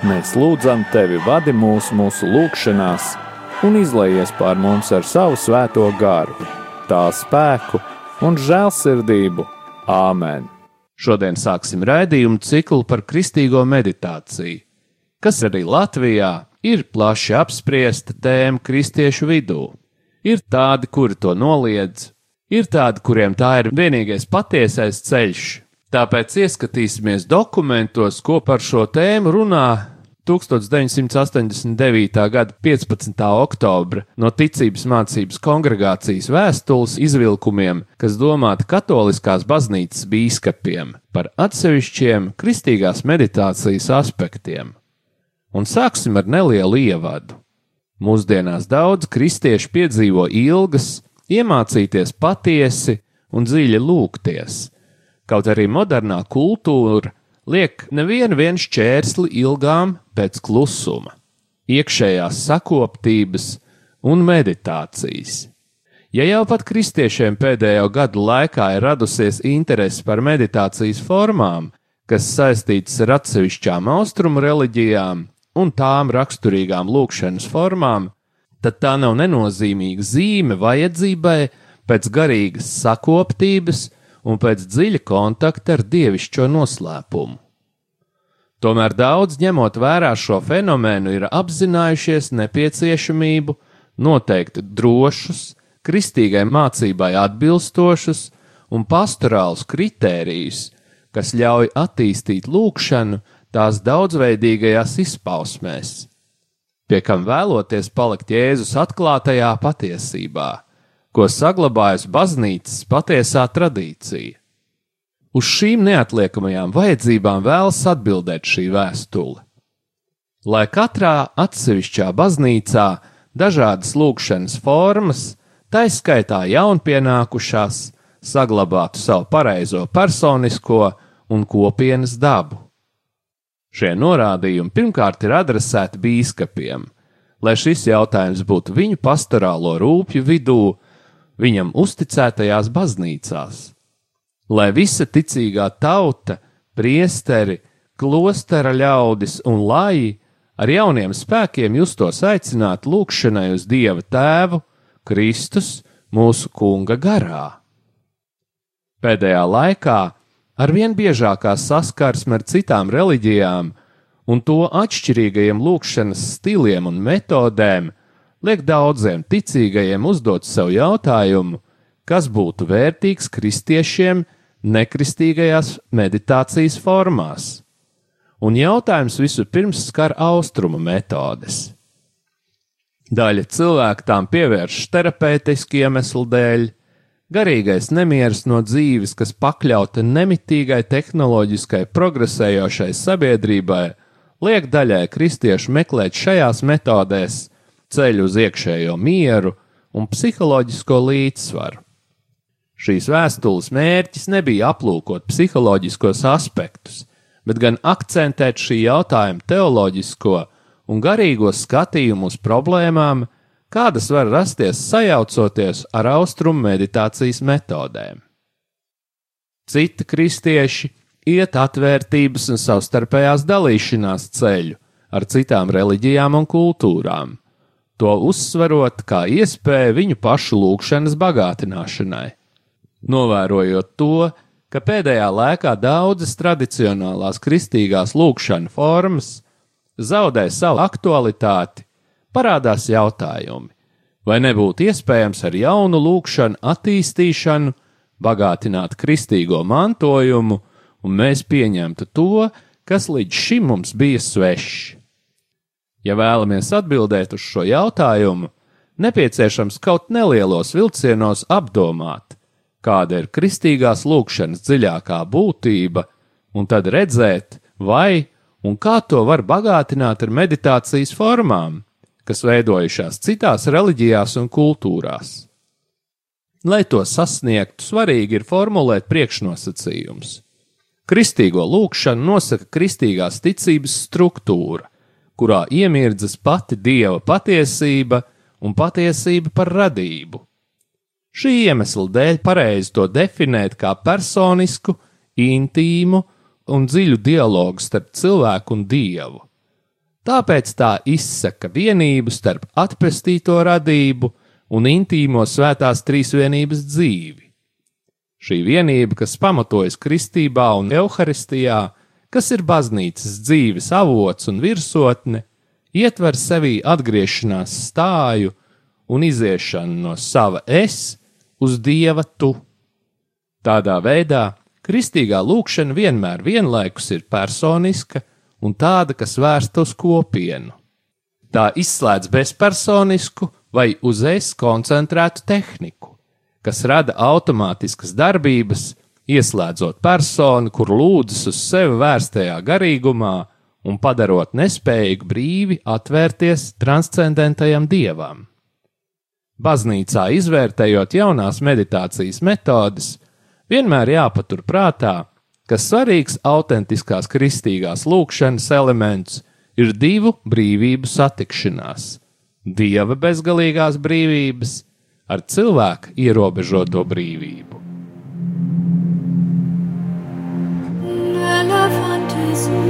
Mēs lūdzam tevi, vadi mūs mūsu lūgšanās, un izlaies pār mums ar savu svēto garu, tā spēku un žēlsirdību. Āmen! Šodien sāksim raidījumu ciklu par kristīgo meditāciju, kas arī Latvijā ir plaši apspriesta tēma kristiešu vidū. Ir tādi, kuri to noliedz, ir tādi, kuriem tā ir vienīgais patiesais ceļš, Tāpēc ieskatīsimies dokumentos, ko par šo tēmu runā 1989. gada 15. oktobra no ticības mācības kongregācijas vēstules izvilkumiem, kas domāti katoliskās baznīcas bīskapiem par atsevišķiem kristīgās meditācijas aspektiem. Un sāksim ar nelielu ievadu. Mūsdienās daudz kristiešu piedzīvo ilgas, iemācīties patiesi un dziļi lūgties, kaut arī modernā kultūra liek nevienu vien šķērsli ilgām pēc klusuma, iekšējās sakoptības un meditācijas. Ja jau pat kristiešiem pēdējo gadu laikā ir radusies interese par meditācijas formām, kas saistītas ar atsevišķām austrumu reliģijām un tām raksturīgām lūkšanas formām, tad tā nav nenozīmīga zīme vajadzībai pēc garīgas sakoptības un pēc dziļa kontakta ar dievišķo noslēpumu. Tomēr daudz ņemot vērā šo fenomenu, ir apzinājušies nepieciešamību noteikt drošus, kristīgai mācībai atbilstošus un pastorālus kritērijus, kas ļauj attīstīt lūkšanu tās daudzveidīgajās izpausmēs, pie kam vēloties palikt Jēzus atklātajā patiesībā ko saglabājusi baznīcas patiesā tradīcija. Uz šīm neatliekamajām vajadzībām vēlas atbildēt šī vēstule. Lai katrā atsevišķā baznīcā dažādas lūkšanas formas, tā izskaitā jaunpienākušās, saglabātu savu pareizo personisko un kopienas dabu. Šie norādījumi pirmkārt ir adresēti bīskapiem, lai šis jautājums būtu viņu pastorālo rūpju vidū viņam uzticētajās baznīcās, lai visa ticīgā tauta, priesteri, klostera ļaudis un laji ar jauniem spēkiem justos aicināt lūgšanai uz Dieva Tēvu, Kristus, mūsu Kunga garā. Pēdējā laikā arvien biežākā saskarsme ar citām reliģijām un to atšķirīgajiem lūgšanas stiliem un metodēm liek daudziem ticīgajiem uzdot sev jautājumu, kas būtu vērtīgs kristiešiem nekristīgajās meditācijas formās. Un jautājums vispirms skar austrumu metodes. Daļa cilvēku tām pievēršas terapeitiski iemeslu dēļ, garīgais nemieris no dzīves, kas pakļauta nemitīgai tehnoloģiskai progresējošai sabiedrībai, liek daļai kristiešu meklēt šajās metodēs ceļu uz iekšējo mieru un psiholoģisko līdzsvaru. Šīs vēstules mērķis nebija aplūkot psiholoģiskos aspektus, bet gan akcentēt šī jautājuma teoloģisko un garīgo skatījumu uz problēmām, kādas var rasties sajaucoties ar austrumu meditācijas metodēm. Citi kristieši iet atvērtības un savstarpējās dalīšanās ceļu ar citām reliģijām un kultūrām, to uzsverot kā iespēju viņu pašu lūgšanas bagātināšanai. Novērojot to, ka pēdējā laikā daudzas tradicionālās kristīgās lūgšana formas zaudē savu aktualitāti, parādās jautājumi, vai nebūtu iespējams ar jaunu lūgšanu attīstīšanu bagātināt kristīgo mantojumu, un mēs pieņemtu to, kas līdz šim mums bija svešs. Ja vēlamies atbildēt uz šo jautājumu, nepieciešams kaut nelielos vilcienos apdomāt, kāda ir kristīgās lūkšanas dziļākā būtība, un tad redzēt, vai un kā to var bagātināt ar meditācijas formām, kas veidojušās citās reliģijās un kultūrās. Lai to sasniegtu, svarīgi ir formulēt priekšnosacījumus. Kristīgo lūkšanu nosaka kristīgās ticības struktūra, kurā iemirdzas pati dieva patiesība un patiesība par radību. Šī iemesla dēļ pareizi to definēt kā personisku, intīmu un dziļu dialogu starp cilvēku un dievu. Tāpēc tā izsaka vienību starp atpestīto radību un intīmo svētās trīsvienības dzīvi. Šī vienība, kas pamatojas kristībā un evaharistijā, kas ir baznīcas dzīves avots un virsotne, ietver sevī atgriešanās stāju un iziešanu no sava es uz dieva tu. Tādā veidā kristīgā lūkšana vienmēr vienlaikus ir personiska un tāda, kas vērsta uz kopienu. Tā izslēdz bezpersonisku vai uz es koncentrētu tehniku, kas rada automātiskas darbības, ieslēdzot personu, kur lūdzas uz sevi vērstajā garīgumā un padarot nespējīgu brīvi atvērties transcendentajam dievam. Baznīcā izvērtējot jaunās meditācijas metodes, vienmēr jāpatur prātā, ka svarīgs autentiskās kristīgās lūkšanas elements ir divu brīvību satikšanās - dieva bezgalīgās brīvības ar cilvēku ierobežoto brīvību. eyes.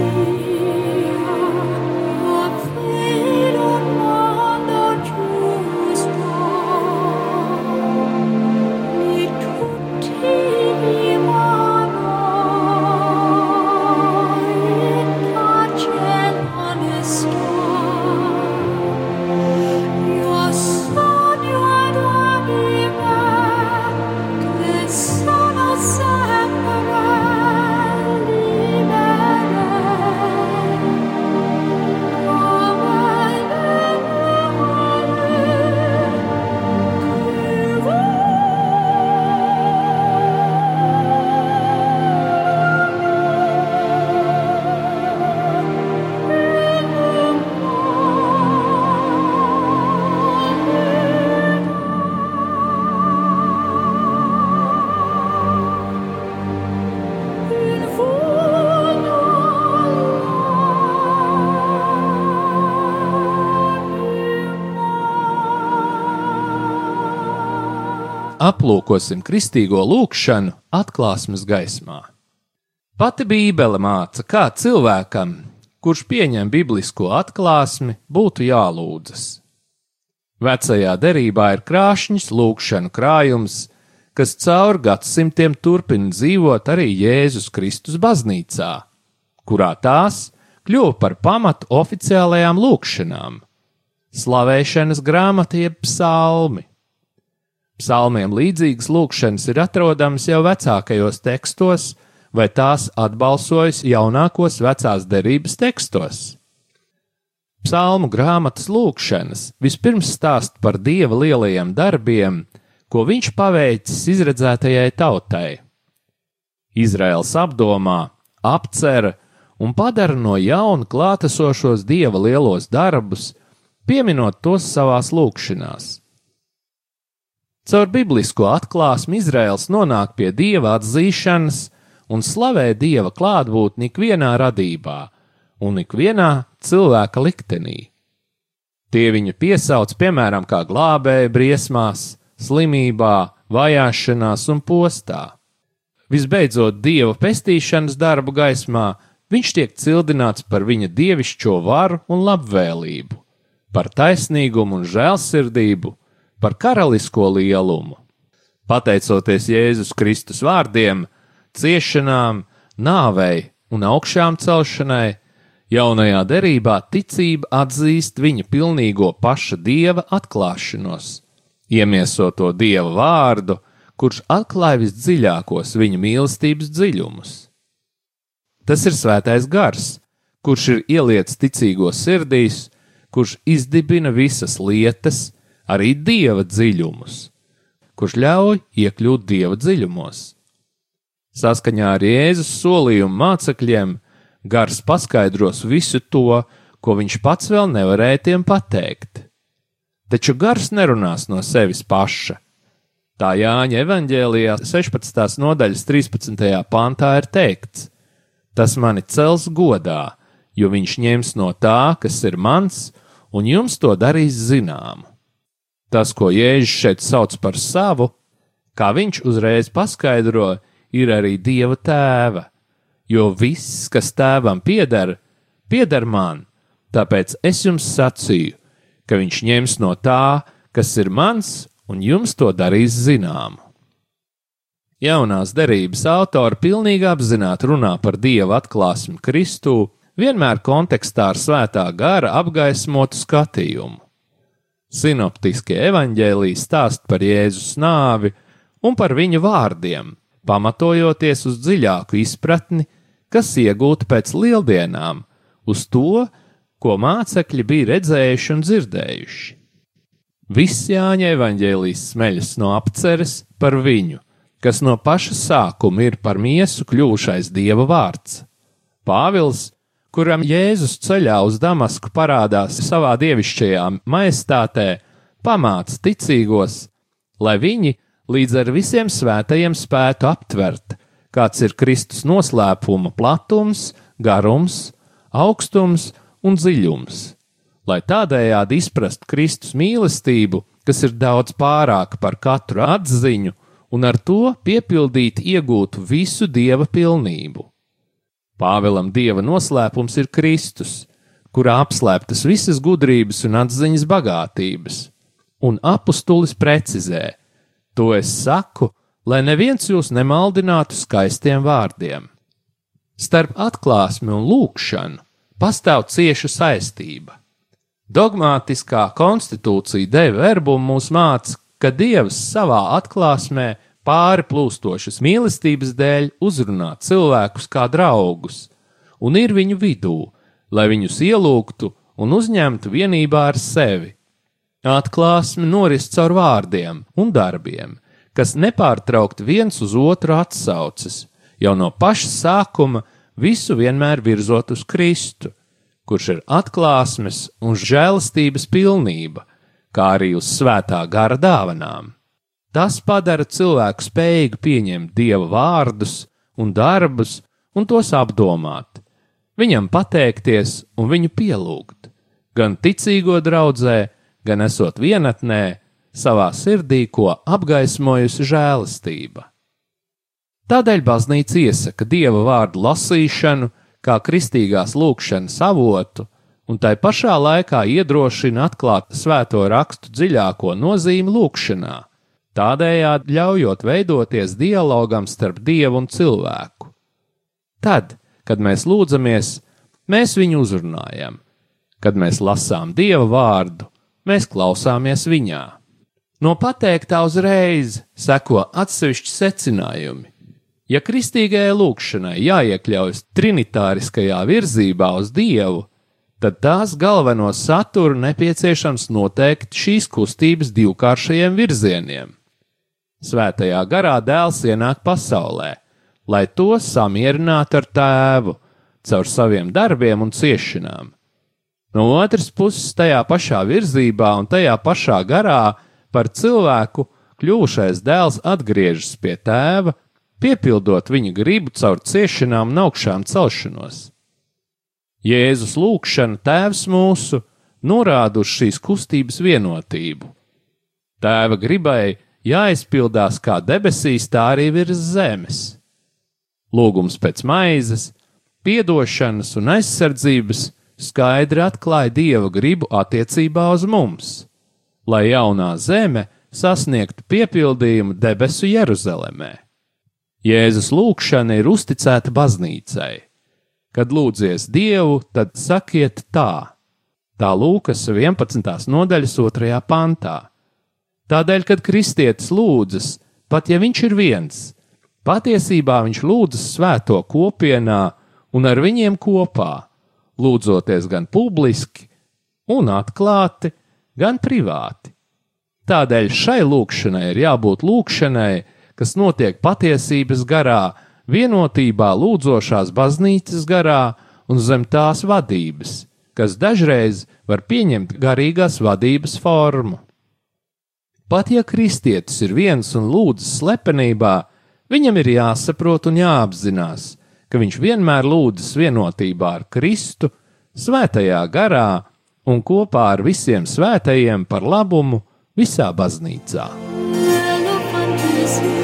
Aplūkosim kristīgo lūgšanu atklāsmes gaismā. Pati Bībele māca, kā cilvēkam, kurš pieņem biblisko atklāsmi, būtu jālūdzas. Vecajā derībā ir krāšņs lūgšanu krājums, kas caur gadsimtiem turpina dzīvot arī Jēzus Kristus baznīcā, kurā tās kļuva par pamatu oficiālajām lūgšanām, slavēšanas grāmata jeb psalmi. Psalmiem līdzīgas lūkšanas ir atrodamas jau vecākajos tekstos, vai tās atbalsojas jaunākos vecās derības tekstos. Psalmu grāmatas lūkšanas vispirms stāst par dieva lielajiem darbiem, ko viņš paveicis izredzētajai tautai. Izraels apdomā, apcer un padara no jauna klātesošos dieva lielos darbus, pieminot tos savās lūkšanās. Caur biblisko atklāsmi Izraels nonāk pie dieva atzīšanas un slavē dieva klātbūtni ikvienā radībā un ikvienā cilvēka liktenī. Tie viņu piesauc piemēram kā glābēji briesmās, slimībā, vajāšanās un postā. Visbeidzot, dieva pestīšanas darbu gaismā viņš tiek cildināts par viņa dievišķo varu un labvēlību, par taisnīgumu un žēlsirdību, par karalisko lielumu. Pateicoties Jēzus Kristus vārdiem, ciešanām, nāvei un augšām celšanai, jaunajā derībā ticība atzīst viņa pilnīgo paša dieva atklāšanos, iemiesoto dieva vārdu, kurš atklāja visdziļākos viņa mīlestības dziļumus. Tas ir svētais gars, kurš ir ieliets ticīgo sirdīs, kurš izdibina visas lietas, arī dieva dziļumus, kurš ļauj iekļūt dieva dziļumos. Saskaņā ar Jēzus solījumu mācekļiem, gars paskaidros visu to, ko viņš pats vēl nevarēja tiem pateikt. Taču gars nerunās no sevis paša. Tā Jāņa evanģēlijā 16. nodaļas 13. pantā ir teikts: Tas mani cels godā, jo viņš ņems no tā, kas ir mans, un jums to darīs zināmu. Tas, ko Jēzus šeit sauc par savu, kā viņš uzreiz paskaidro, ir arī Dieva tēva, jo viss, kas tēvam pieder, pieder man, tāpēc es jums sacīju, ka viņš ņems no tā, kas ir mans, un jums to darīs zināmu. Jaunās derības autori pilnīgi apzināti runā par Dieva atklāsmi Kristū, vienmēr kontekstā ar svētā gara apgaismotu skatījumu. Sinoptiskie evaņģēlīji stāst par Jēzus nāvi un par viņa vārdiem, pamatojoties uz dziļāku izpratni, kas iegūta pēc lieldienām uz to, ko mācekļi bija redzējuši un dzirdējuši. Viss Jāņa evaņģēlijas smeļas no apceres par viņu, kas no paša sākuma ir par miesu kļuvušais dieva vārds. Pāvils, kuram Jēzus ceļā uz Damasku parādās savā dievišķajā majestātē, pamāca ticīgos, lai viņi līdz ar visiem svētajiem spētu aptvert, kāds ir Kristus noslēpuma platums, garums, augstums un dziļums, lai tādējādi izprast Kristus mīlestību, kas ir daudz pārāka par katru atziņu, un ar to piepildīt iegūtu visu dieva pilnību. Pāvēlam dieva noslēpums ir Kristus, kurā apslēptas visas gudrības un atziņas bagātības, un apustulis precizē: To es saku, lai neviens jūs nemaldinātu skaistiem vārdiem. Starp atklāsmi un lūkšanu pastāv cieša saistība. Dogmātiskā konstitūcija deva verbumu mūs māca, ka Dievs savā atklāsmē pāri plūstošas mīlestības dēļ uzrunā cilvēkus kā draugus, un ir viņu vidū, lai viņus ielūgtu un uzņemtu vienībā ar sevi. Atklāsme noris caur vārdiem un darbiem, kas nepārtraukti viens uz otru atsaucas, jau no paša sākuma visu vienmēr virzot uz Kristu, kurš ir atklāsmes un žēlastības pilnība, kā arī uz svētā gara dāvanām. Tas padara cilvēku spējīgu pieņemt dieva vārdus un darbus un tos apdomāt, viņam pateikties un viņu pielūgt, gan ticīgo draudzē, gan esot vienatnē, savā sirdī, ko apgaismojusi žēlastība. Tādēļ baznīca iesaka dieva vārdu lasīšanu kā kristīgās lūkšanas avotu, un tai pašā laikā iedrošina atklāt svēto rakstu dziļāko nozīmi lūkšanā, tādējādi ļaujot veidoties dialogam starp dievu un cilvēku. Tad, kad mēs lūdzamies, mēs viņu uzrunājam, kad mēs lasām dieva vārdu, mēs klausāmies viņā. No pateiktā uzreiz seko atsevišķi secinājumi. Ja kristīgajai lūkšanai jāiekļaujas trinitāriskajā virzībā uz Dievu, tad tās galveno saturu nepieciešams noteikt šīs kustības divkāršajiem virzieniem. Svētajā garā dēls ienāk pasaulē, lai to samierinātu ar tēvu, caur saviem darbiem un ciešanām. No otras puses, tajā pašā virzībā un tajā pašā garā par cilvēku kļuvušais dēls atgriežas pie tēva, piepildot viņa gribu caur ciešanām un augšām celšanos. Jēzus lūgšana Tēvs mūsu norāda uz šīs kustības vienotību. Tēva gribai jāizpildās kā debesīs, tā arī virs zemes. Lūgums pēc maizes, piedošanas un aizsardzības skaidri atklāja Dieva gribu attiecībā uz mums lai jaunā zeme sasniegtu piepildījumu debesu Jeruzalemē. Jēzus lūgšana ir uzticēta baznīcai. Kad lūdzies Dievu, tad sakiet tā. Tā Lūkas 11. nodaļas 2. pantā. Tādēļ, kad kristietis lūdzas, pat ja viņš ir viens, patiesībā viņš lūdzas svēto kopienā un ar viņiem kopā, lūdzoties gan publiski, un atklāti, gan privāti. Tādēļ šai lūkšanai ir jābūt lūkšanai, kas notiek patiesības garā, vienotībā lūdzošās baznīcas garā un zem tās vadības, kas dažreiz var pieņemt garīgās vadības formu. Pat ja kristietis ir viens un lūdzas slepenībā, viņam ir jāsaprot un jāapzinās, ka viņš vienmēr lūdzas vienotībā ar Kristu, svētajā garā un kopā ar visiem svētajiem par labumu visā baznīcā. Un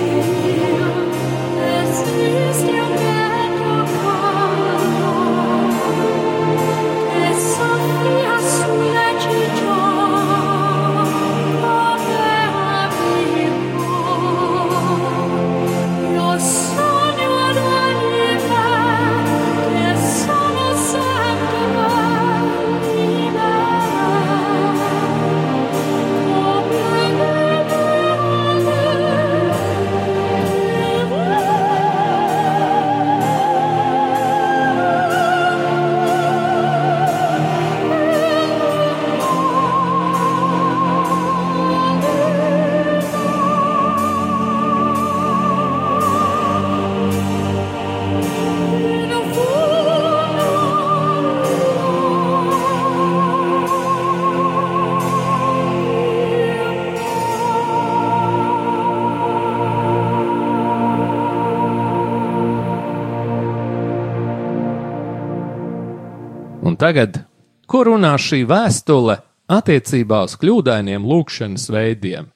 tagad, ko runā šī vēstule attiecībā uz kļūdainiem lūkšanas veidiem?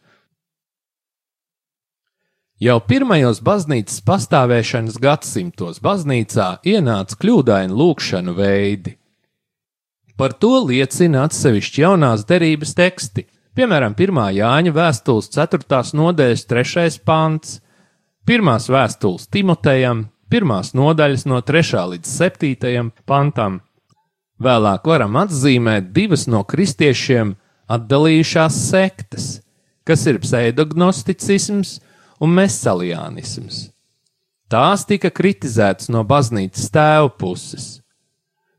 Jau pirmajos baznīcas pastāvēšanas gadsimtos baznīcā ienāca kļūdaini lūkšanu veidi. Par to liecina atsevišķi jaunās derības teksti, piemēram, 1. Jāņa vēstules 4. nodaļas 3. pants, 1. vēstules Timotejam, 1. nodaļas no 3. līdz 7. pantam. Vēlāk varam atzīmēt divas no kristiešiem atdalījušās sektas, kas ir pseidognosticisms un mesaliānisms. Tās tika kritizētas no baznīcas tēva puses.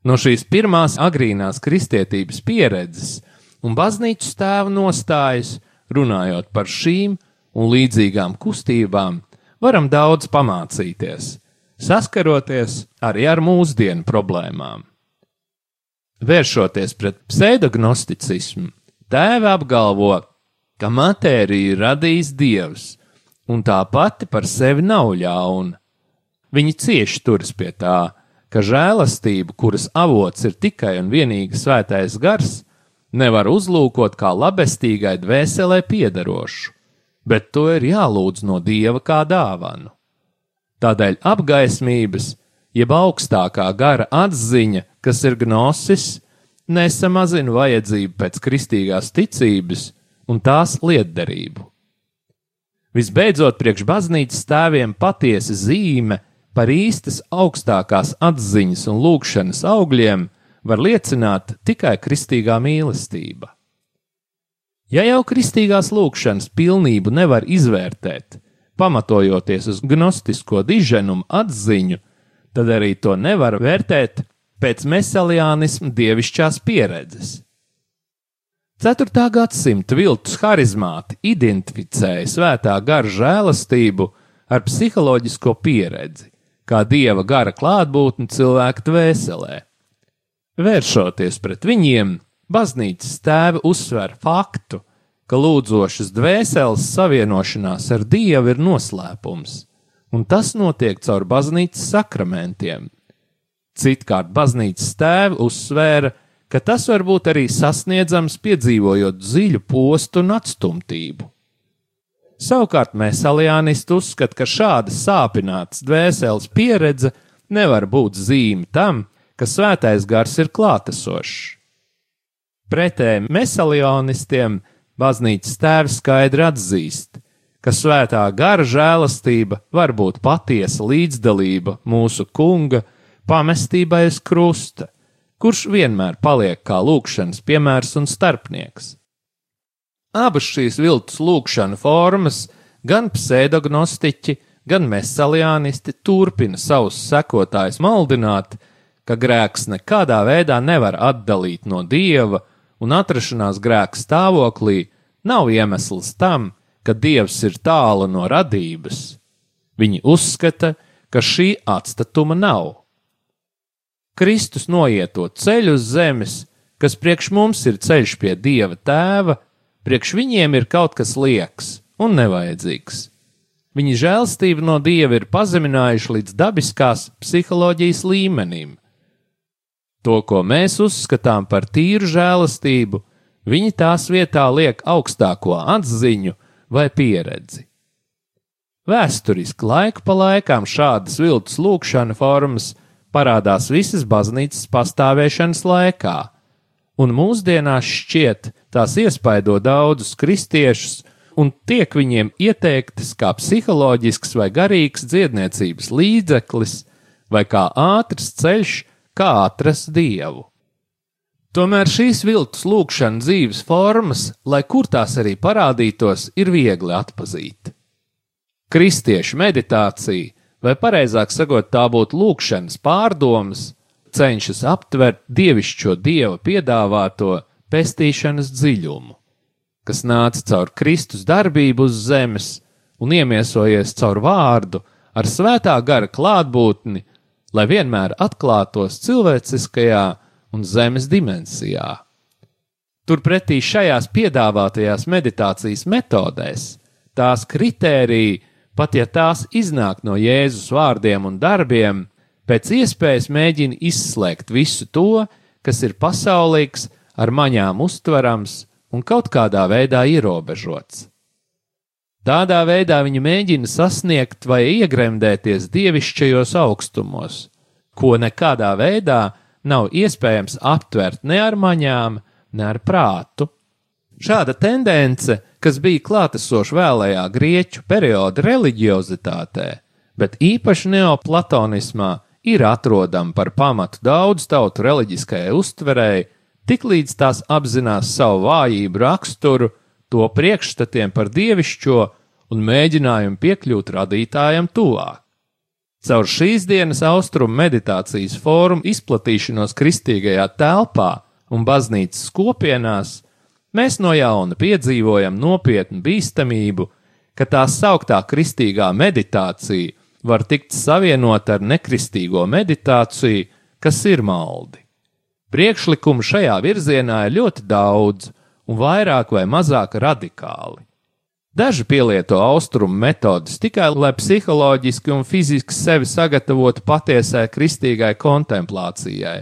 No šīs pirmās agrīnās kristietības pieredzes un baznīcas tēva nostājas, runājot par šīm un līdzīgām kustībām, varam daudz pamācīties, saskaroties arī ar mūsdienu problēmām. Vēršoties pret pseidognosticismu, tēva apgalvo, ka matēriju ir radījis dievs, un tā pati par sevi nav ļauna. Viņi cieši turas pie tā, ka žēlastību, kuras avots ir tikai un vienīgi svētais gars, nevar uzlūkot kā labestīgai dvēselē piedarošu, bet to ir jālūdz no dieva kā dāvanu. Tādēļ apgaismības, jeb augstākā gara atziņa, kas ir gnosis, nesamazina vajadzību pēc kristīgās ticības un tās lietderību. Visbeidzot, priekš baznīcas tēviem patiesa zīme par īstas augstākās atziņas un lūgšanas augļiem var liecināt tikai kristīgā mīlestība. Ja jau kristīgās lūgšanas pilnību nevar izvērtēt, pamatojoties uz gnostisko diženumu atziņu, tad arī to nevar vērtēt pēc meseliānisma dievišķās pieredzes. 4. gadsimta viltus harizmāti identificēja svētā gara žēlastību ar psiholoģisko pieredzi, kā dieva gara klātbūtni cilvēka dvēselē. Vēršoties pret viņiem, baznīcas tēvi uzsver faktu, ka lūdzošas dvēseles savienošanās ar dievu ir noslēpums, un tas notiek caur baznīcas sakramentiem. Citkārt baznīcas tēvi uzsvēra, ka tas var būt arī sasniedzams piedzīvojot dziļu postu un atstumtību. Savukārt mēs aliānisti uzskata, ka šāda sāpināta dvēseles pieredze nevar būt zīme tam, ka svētais gars ir klātesošs. Pretēji mesalionistiem baznīcas tēvs skaidri atzīst, ka svētā gara žēlastība var būt patiesa līdzdalība mūsu kunga pamestībai uz krusta, kurš vienmēr paliek kā lūkšanas piemērs un starpnieks. Abas šīs viltus lūkšana formas, gan pseidognostiķi, gan mesaliānisti turpina savus sekotājus maldināt, ka grēks nekādā veidā nevar atdalīt no dieva, un atrašanās grēka stāvoklī nav iemesls tam, ka dievs ir tālu no radības. Viņi uzskata, ka šī atstatuma nav. Kristus noieto ceļu uz zemes, kas priekš mums ir ceļš pie dieva tēva, Priekš viņiem ir kaut kas lieks un nevajadzīgs. Viņa žēlstība no dieva ir pazeminājuši līdz dabiskās psiholoģijas līmenim. To, ko mēs uzskatām par tīru žēlastību, viņi tās vietā liek augstāko atziņu vai pieredzi. Vēsturiski laiku pa laikām šādas viltus lūkšana formas parādās visas baznīcas pastāvēšanas laikā, un mūsdienās šķiet, tās iespaido daudzus kristiešus un tiek viņiem ieteiktas kā psiholoģisks vai garīgs dziedniecības līdzeklis vai kā ātrs ceļš, kā atrast dievu. Tomēr šīs viltus lūkšana dzīves formas, lai kur tās arī parādītos, ir viegli atpazīt. Kristiešu meditācija, vai precīzāk sakot, tā būtu lūkšanas pārdomas, cenšas aptvert dievišķo dieva piedāvāto pestīšanas dziļumu, kas nāca caur Kristus darbību uz zemes un iemiesojies caur vārdu ar svētā gara klātbūtni, lai vienmēr atklātos cilvēciskajā un zemes dimensijā. Turpretī šajās piedāvātajās meditācijas metodēs tās kritēriji, pat ja tās iznāk no Jēzus vārdiem un darbiem, pēc iespējas mēģina izslēgt visu to, kas ir pasaulīgs, ar maņām uztverams un kaut kādā veidā ierobežots. Tādā veidā viņi mēģina sasniegt vai iegremdēties dievišķajos augstumos, ko nekādā veidā nav iespējams aptvert ne ar maņām, ne ar prātu. Šāda tendence, kas bija klātesoša vēlējā grieķu perioda reliģiozitātē, bet īpaši neoplatonismā, ir atrodama par pamatu daudz tautu reliģiskajai uztverēji, tiklīdz tās apzinās savu vājību raksturu, to priekšstatiem par dievišķo un mēģinājumu piekļūt radītājam tuvāk. Caur šīs dienas austrumu meditācijas fórumu izplatīšanos kristīgajā telpā un baznīcas kopienās, mēs no jauna piedzīvojam nopietnu bīstamību, ka tā sauktā kristīgā meditācija var tikt savienota ar nekristīgo meditāciju, kas ir maldi. Priekšlikumu šajā virzienā ir ļoti daudz, un vairāk vai mazāk radikāli. Daži pielieto austrumu metodas tikai, lai psiholoģiski un fiziski sevi sagatavotu patiesai kristīgai kontemplācijai.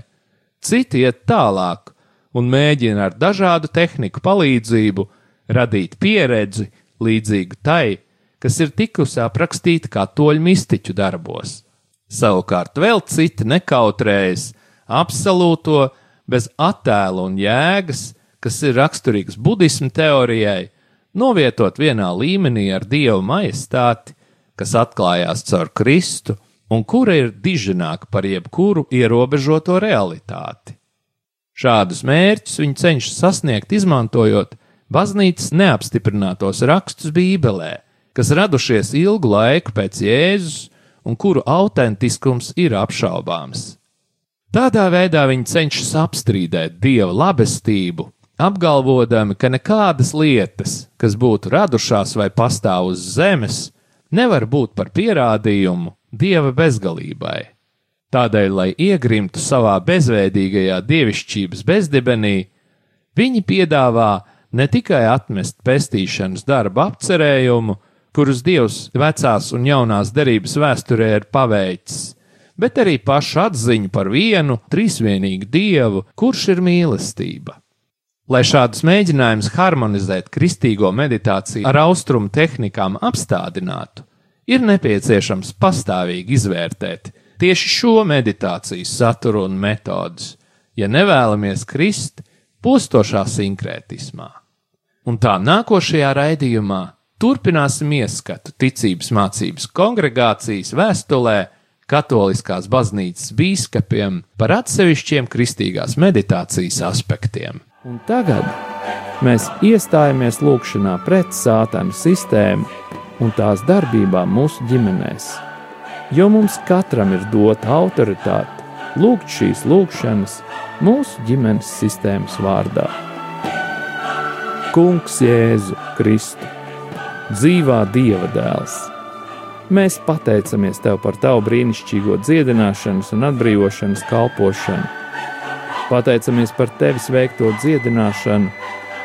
Citi iet tālāk un mēģina ar dažādu tehniku palīdzību radīt pieredzi līdzīgu tai, kas ir tikusi aprakstīta katoļu mistiķu darbos. Savukārt vēl citi nekautrējas absolūto bez attēlu un jēgas, kas ir raksturīgs budismu teorijai, novietot vienā līmenī ar dievu majestāti, kas atklājās caur Kristu un kura ir diženāka par jebkuru ierobežoto realitāti. Šādus mērķus viņi cenšas sasniegt, izmantojot baznīcas neapstiprinātos rakstus Bībelē, kas radušies ilgu laiku pēc Jēzus un kuru autentiskums ir apšaubāms. Tādā veidā viņi cenšas apstrīdēt dieva labestību, apgalvodami, ka nekādas lietas, kas būtu radušās vai pastāv uz zemes, nevar būt par pierādījumu dieva bezgalībai. Tādēļ, lai iegrimtu savā bezveidīgajā dievišķības bezdibenī, viņi piedāvā ne tikai atmest pestīšanas darba apcerējumu, kurus dievs vecās un jaunās derības vēsturē ir paveicis, bet arī pašu atziņu par vienu trīsvienīgu dievu, kurš ir mīlestība. Lai šādus mēģinājumus harmonizēt kristīgo meditāciju ar austrumu tehnikām apstādinātu, ir nepieciešams pastāvīgi izvērtēt tieši šo meditācijas saturu un metodus, ja nevēlamies krist postošā sinkrētismā. Un tā nākošajā raidījumā turpināsim ieskatu ticības mācības kongregācijas vēstulē katoliskās baznīcas bīskapiem par atsevišķiem kristīgās meditācijas aspektiem. Un tagad mēs iestājamies lūgšanā pret sātanu sistēmu un tās darbībām mūsu ģimenēs. Jo mums katram ir dota autoritāte lūgt šīs lūgšanas mūsu ģimenes sistēmas vārdā. Kungs Jēzu Kristu, dzīvā Dieva dēls! Mēs pateicamies Tev par Tavu brīnišķīgo dziedināšanas un atbrīvošanas kalpošanu. Pateicamies par Tevis veikto dziedināšanu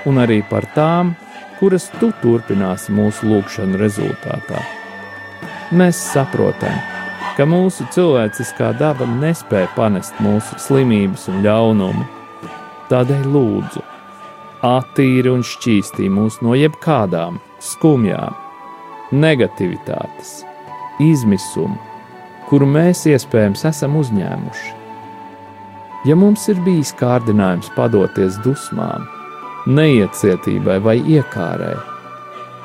un arī par tām, kuras Tu turpināsi mūsu lūgšanu rezultātā. Mēs saprotam, ka mūsu cilvēciskā daba nespēja panest mūsu slimības un ļaunumu. Tādēļ lūdzu, attīri un šķīstī mūs no jebkādām skumjām, negativitātes izmisumu, kuru mēs iespējams esam uzņēmuši. Ja mums ir bijis kārdinājums padoties dusmām, neiecietībai vai iekārai,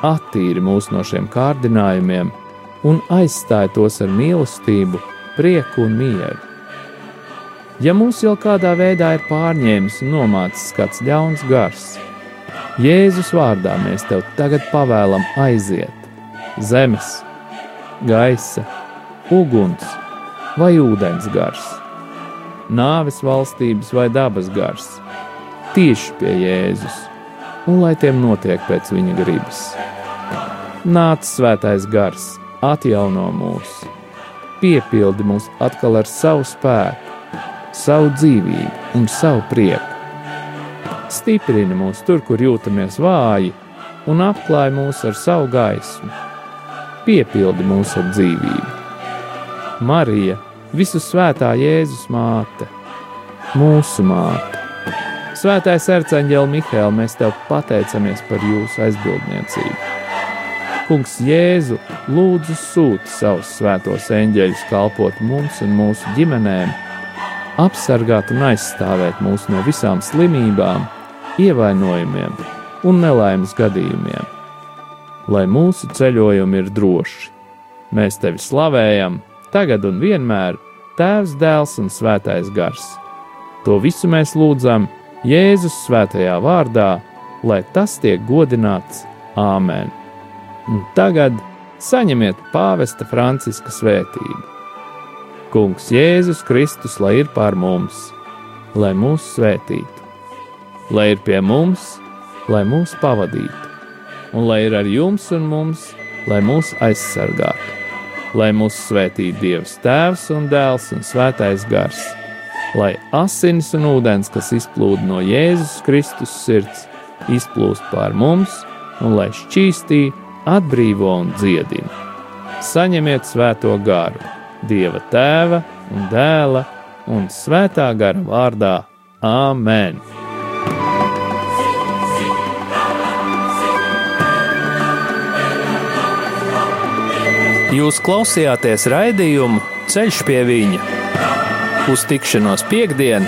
attīri mūs no šiem kārdinājumiem un aizstāj tos ar mīlestību, prieku un mieru. Ja mums jau kādā veidā ir pārņēmis un nomācis kāds ļauns gars, Jēzus vārdā mēs tev tagad pavēlam aiziet zemes, gaisa, uguns vai ūdens gars, nāves valstības vai dabas gars, tieši pie Jēzus, un lai tiem notiek pēc viņa gribas. Nāc svētais gars, atjauno mūs, piepildi mūs atkal ar savu spēku, savu dzīvību un savu prieku. Stiprini mūs tur, kur jūtamies vāji, un apklāj mūs ar savu gaismu piepildi mūs ar dzīvību. Marija, visu svētā Jēzus māte, mūsu māte. Svētais arcāņģēl Mihēl, mēs tev pateicamies par jūsu aizbildniecību. Kungs Jēzu lūdzu sūti savus svētos eņģeļus kalpot mums un mūsu ģimenēm, apsargāt un aizstāvēt mūs no visām slimībām, ievainojumiem un nelaimes gadījumiem. Lai mūsu ceļojumi ir droši, mēs tevi slavējam, tagad un vienmēr, Tēvs, Dēls un Svētais Gars. To visu mēs lūdzam Jēzus svētajā vārdā, lai tas tiek godināts Āmen. Un tagad saņemiet pāvesta Franciska svētību. Kungs Jēzus Kristus, lai ir pār mums, lai mūs svētītu, lai ir pie mums, lai mūs pavadītu, un lai ir ar jums un mums, lai mūs aizsargātu, lai mūs svētītu Dievs Tēvs un Dēls un Svētais Gars lai asins un ūdens, kas izplūda no Jēzus Kristus sirds, izplūst pār mums un lai šķīstī, atbrīvo un dziedina. Saņemiet svēto garu, Dieva tēva un dēla un svētā gara vārdā Āmen! Jūs klausījāties raidījumu Ceļš pie viņa uz tikšanos piekdien,